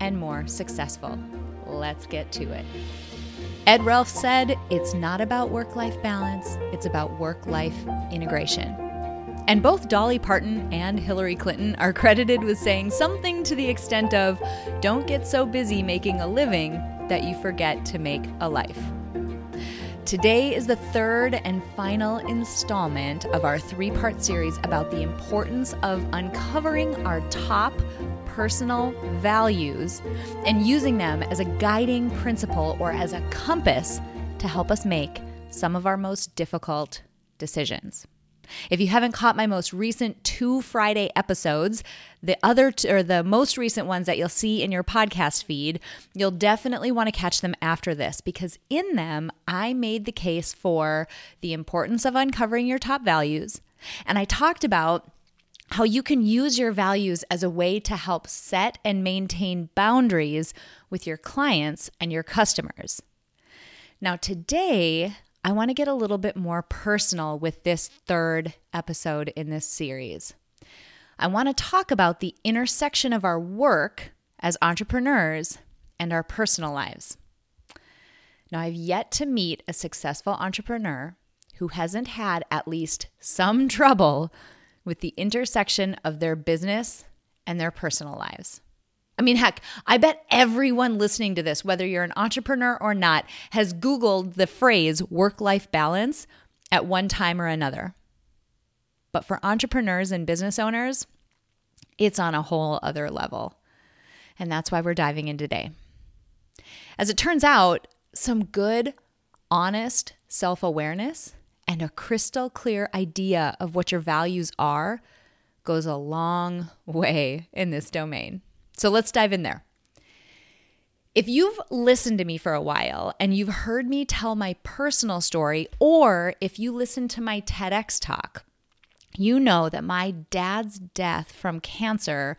and more successful. Let's get to it. Ed Ralph said, It's not about work life balance, it's about work life integration. And both Dolly Parton and Hillary Clinton are credited with saying something to the extent of, Don't get so busy making a living that you forget to make a life. Today is the third and final installment of our three part series about the importance of uncovering our top personal values and using them as a guiding principle or as a compass to help us make some of our most difficult decisions. If you haven't caught my most recent two Friday episodes, the other t- or the most recent ones that you'll see in your podcast feed, you'll definitely want to catch them after this because in them I made the case for the importance of uncovering your top values and I talked about how you can use your values as a way to help set and maintain boundaries with your clients and your customers. Now, today, I want to get a little bit more personal with this third episode in this series. I want to talk about the intersection of our work as entrepreneurs and our personal lives. Now, I've yet to meet a successful entrepreneur who hasn't had at least some trouble with the intersection of their business and their personal lives. I mean, heck, I bet everyone listening to this, whether you're an entrepreneur or not, has Googled the phrase work life balance at one time or another. But for entrepreneurs and business owners, it's on a whole other level. And that's why we're diving in today. As it turns out, some good, honest self awareness and a crystal clear idea of what your values are goes a long way in this domain. So let's dive in there. If you've listened to me for a while and you've heard me tell my personal story, or if you listen to my TEDx talk, you know that my dad's death from cancer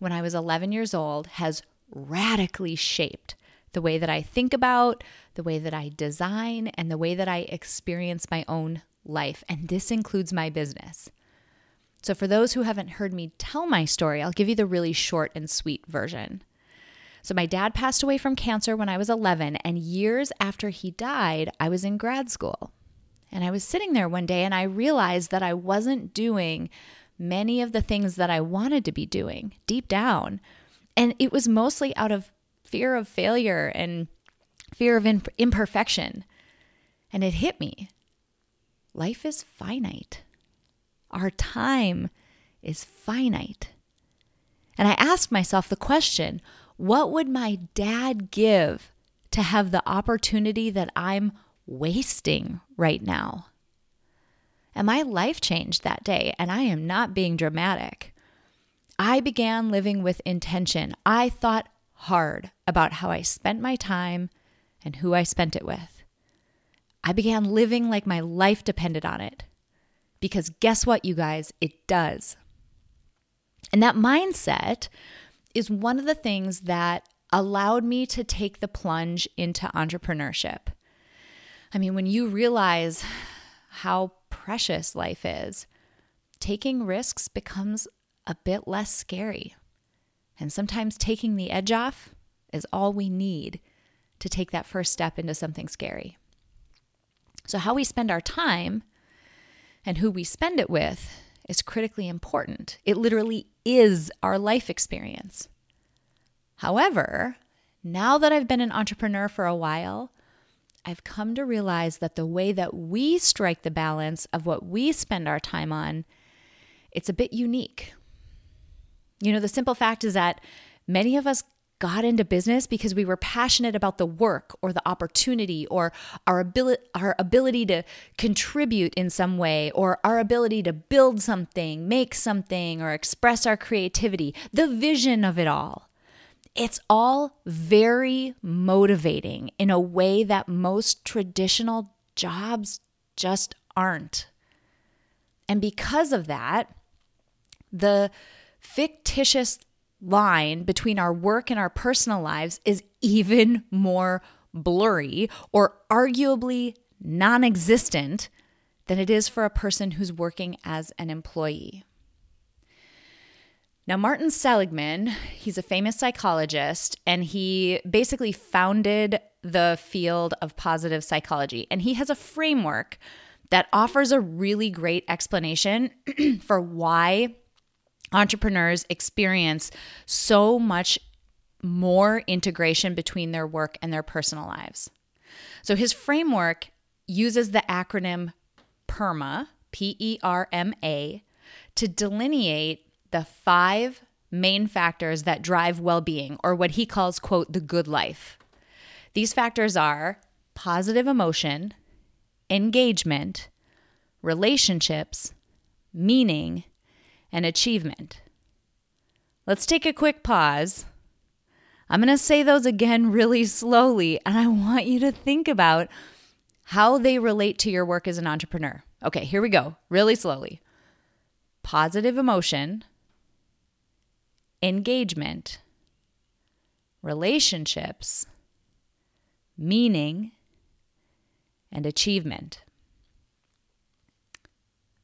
when I was 11 years old has radically shaped the way that I think about, the way that I design, and the way that I experience my own life. And this includes my business. So, for those who haven't heard me tell my story, I'll give you the really short and sweet version. So, my dad passed away from cancer when I was 11, and years after he died, I was in grad school. And I was sitting there one day and I realized that I wasn't doing many of the things that I wanted to be doing deep down. And it was mostly out of fear of failure and fear of imperfection. And it hit me life is finite, our time is finite. And I asked myself the question what would my dad give to have the opportunity that I'm wasting right now? And my life changed that day, and I am not being dramatic. I began living with intention. I thought hard about how I spent my time and who I spent it with. I began living like my life depended on it. Because guess what, you guys? It does. And that mindset is one of the things that allowed me to take the plunge into entrepreneurship. I mean, when you realize how precious life is, taking risks becomes a bit less scary. And sometimes taking the edge off is all we need to take that first step into something scary. So, how we spend our time and who we spend it with is critically important. It literally is our life experience. However, now that I've been an entrepreneur for a while, I've come to realize that the way that we strike the balance of what we spend our time on, it's a bit unique. You know, the simple fact is that many of us got into business because we were passionate about the work or the opportunity or our ability our ability to contribute in some way or our ability to build something, make something or express our creativity, the vision of it all. It's all very motivating in a way that most traditional jobs just aren't. And because of that, the fictitious line between our work and our personal lives is even more blurry or arguably non existent than it is for a person who's working as an employee. Now, Martin Seligman, he's a famous psychologist, and he basically founded the field of positive psychology. And he has a framework that offers a really great explanation for why entrepreneurs experience so much more integration between their work and their personal lives. So his framework uses the acronym PERMA, P E R M A, to delineate the five main factors that drive well being, or what he calls, quote, the good life. These factors are positive emotion, engagement, relationships, meaning, and achievement. Let's take a quick pause. I'm going to say those again really slowly, and I want you to think about how they relate to your work as an entrepreneur. Okay, here we go, really slowly. Positive emotion, engagement, relationships, meaning, and achievement.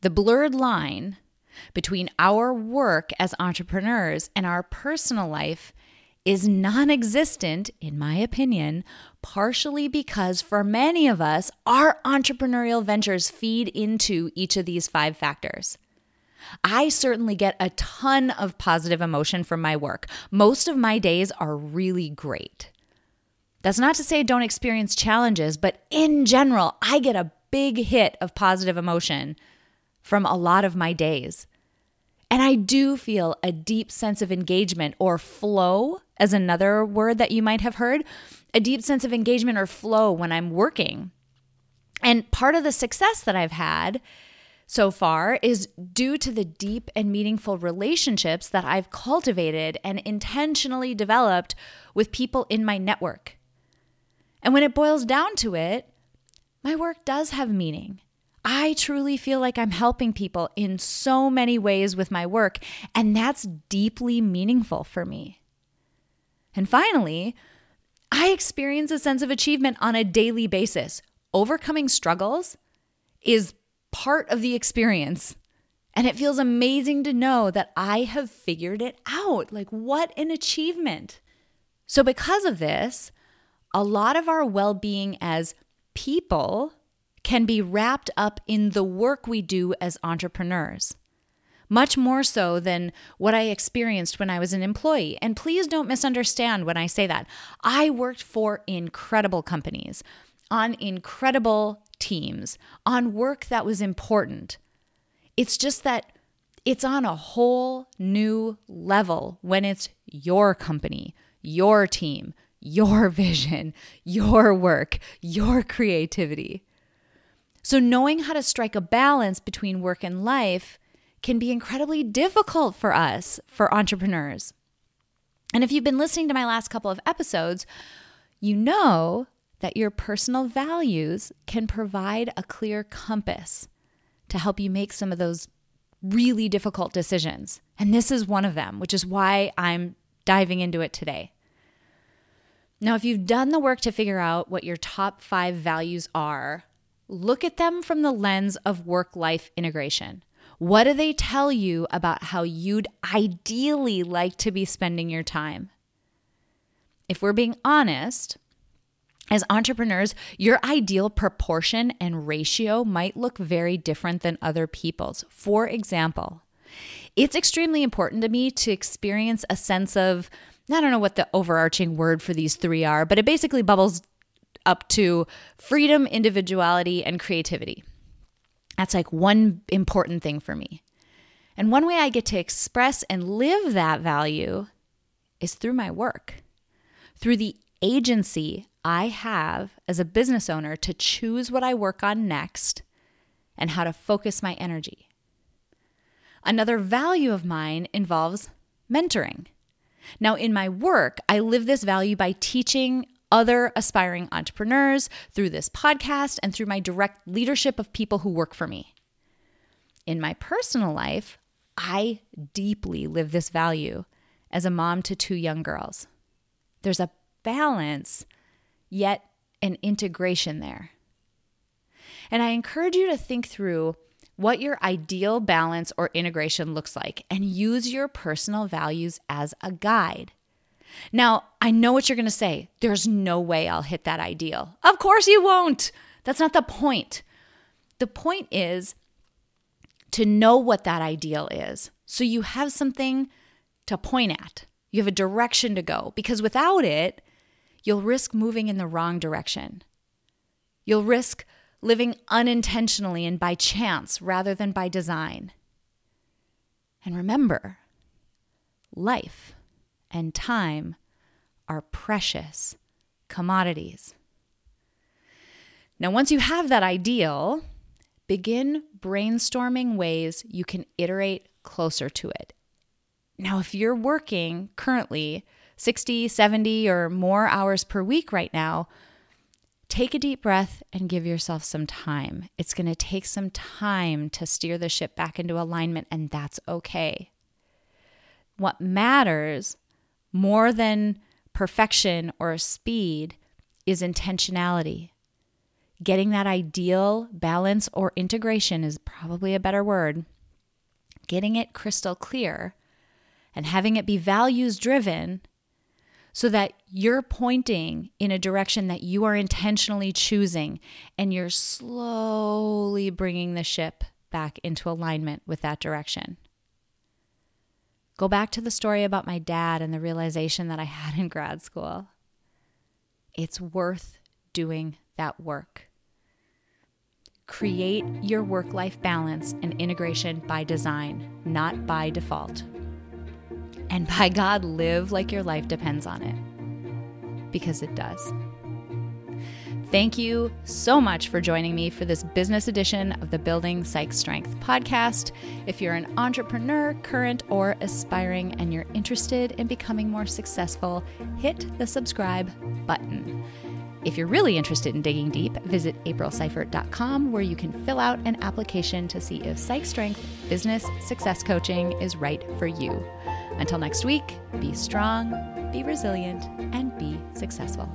The blurred line between our work as entrepreneurs and our personal life is non existent, in my opinion, partially because for many of us, our entrepreneurial ventures feed into each of these five factors. I certainly get a ton of positive emotion from my work. Most of my days are really great. That's not to say I don't experience challenges, but in general, I get a big hit of positive emotion from a lot of my days. And I do feel a deep sense of engagement or flow, as another word that you might have heard, a deep sense of engagement or flow when I'm working. And part of the success that I've had so far is due to the deep and meaningful relationships that I've cultivated and intentionally developed with people in my network. And when it boils down to it, my work does have meaning. I truly feel like I'm helping people in so many ways with my work, and that's deeply meaningful for me. And finally, I experience a sense of achievement on a daily basis. Overcoming struggles is part of the experience. And it feels amazing to know that I have figured it out. Like, what an achievement. So, because of this, a lot of our well being as people can be wrapped up in the work we do as entrepreneurs. Much more so than what I experienced when I was an employee. And please don't misunderstand when I say that. I worked for incredible companies on incredible teams, on work that was important. It's just that it's on a whole new level when it's your company, your team, your vision, your work, your creativity. So, knowing how to strike a balance between work and life can be incredibly difficult for us, for entrepreneurs. And if you've been listening to my last couple of episodes, you know that your personal values can provide a clear compass to help you make some of those really difficult decisions. And this is one of them, which is why I'm diving into it today. Now, if you've done the work to figure out what your top five values are, look at them from the lens of work life integration. What do they tell you about how you'd ideally like to be spending your time? If we're being honest, as entrepreneurs, your ideal proportion and ratio might look very different than other people's. For example, it's extremely important to me to experience a sense of I don't know what the overarching word for these three are, but it basically bubbles up to freedom, individuality, and creativity. That's like one important thing for me. And one way I get to express and live that value is through my work, through the agency I have as a business owner to choose what I work on next and how to focus my energy. Another value of mine involves mentoring. Now, in my work, I live this value by teaching other aspiring entrepreneurs through this podcast and through my direct leadership of people who work for me. In my personal life, I deeply live this value as a mom to two young girls. There's a balance, yet an integration there. And I encourage you to think through what your ideal balance or integration looks like and use your personal values as a guide. Now, I know what you're going to say. There's no way I'll hit that ideal. Of course you won't. That's not the point. The point is to know what that ideal is so you have something to point at. You have a direction to go because without it, you'll risk moving in the wrong direction. You'll risk living unintentionally and by chance rather than by design. And remember, life and time are precious commodities. Now, once you have that ideal, begin brainstorming ways you can iterate closer to it. Now, if you're working currently 60, 70, or more hours per week right now, take a deep breath and give yourself some time. It's going to take some time to steer the ship back into alignment, and that's okay. What matters more than perfection or speed is intentionality. Getting that ideal balance or integration is probably a better word. Getting it crystal clear and having it be values driven so that you're pointing in a direction that you are intentionally choosing and you're slowly bringing the ship back into alignment with that direction. Go back to the story about my dad and the realization that I had in grad school. It's worth doing that work. Create your work life balance and integration by design, not by default. And by God, live like your life depends on it. Because it does. Thank you so much for joining me for this business edition of the Building Psych Strength podcast. If you're an entrepreneur, current, or aspiring, and you're interested in becoming more successful, hit the subscribe button. If you're really interested in digging deep, visit aprilseifert.com where you can fill out an application to see if Psych Strength Business Success Coaching is right for you. Until next week, be strong, be resilient, and be successful.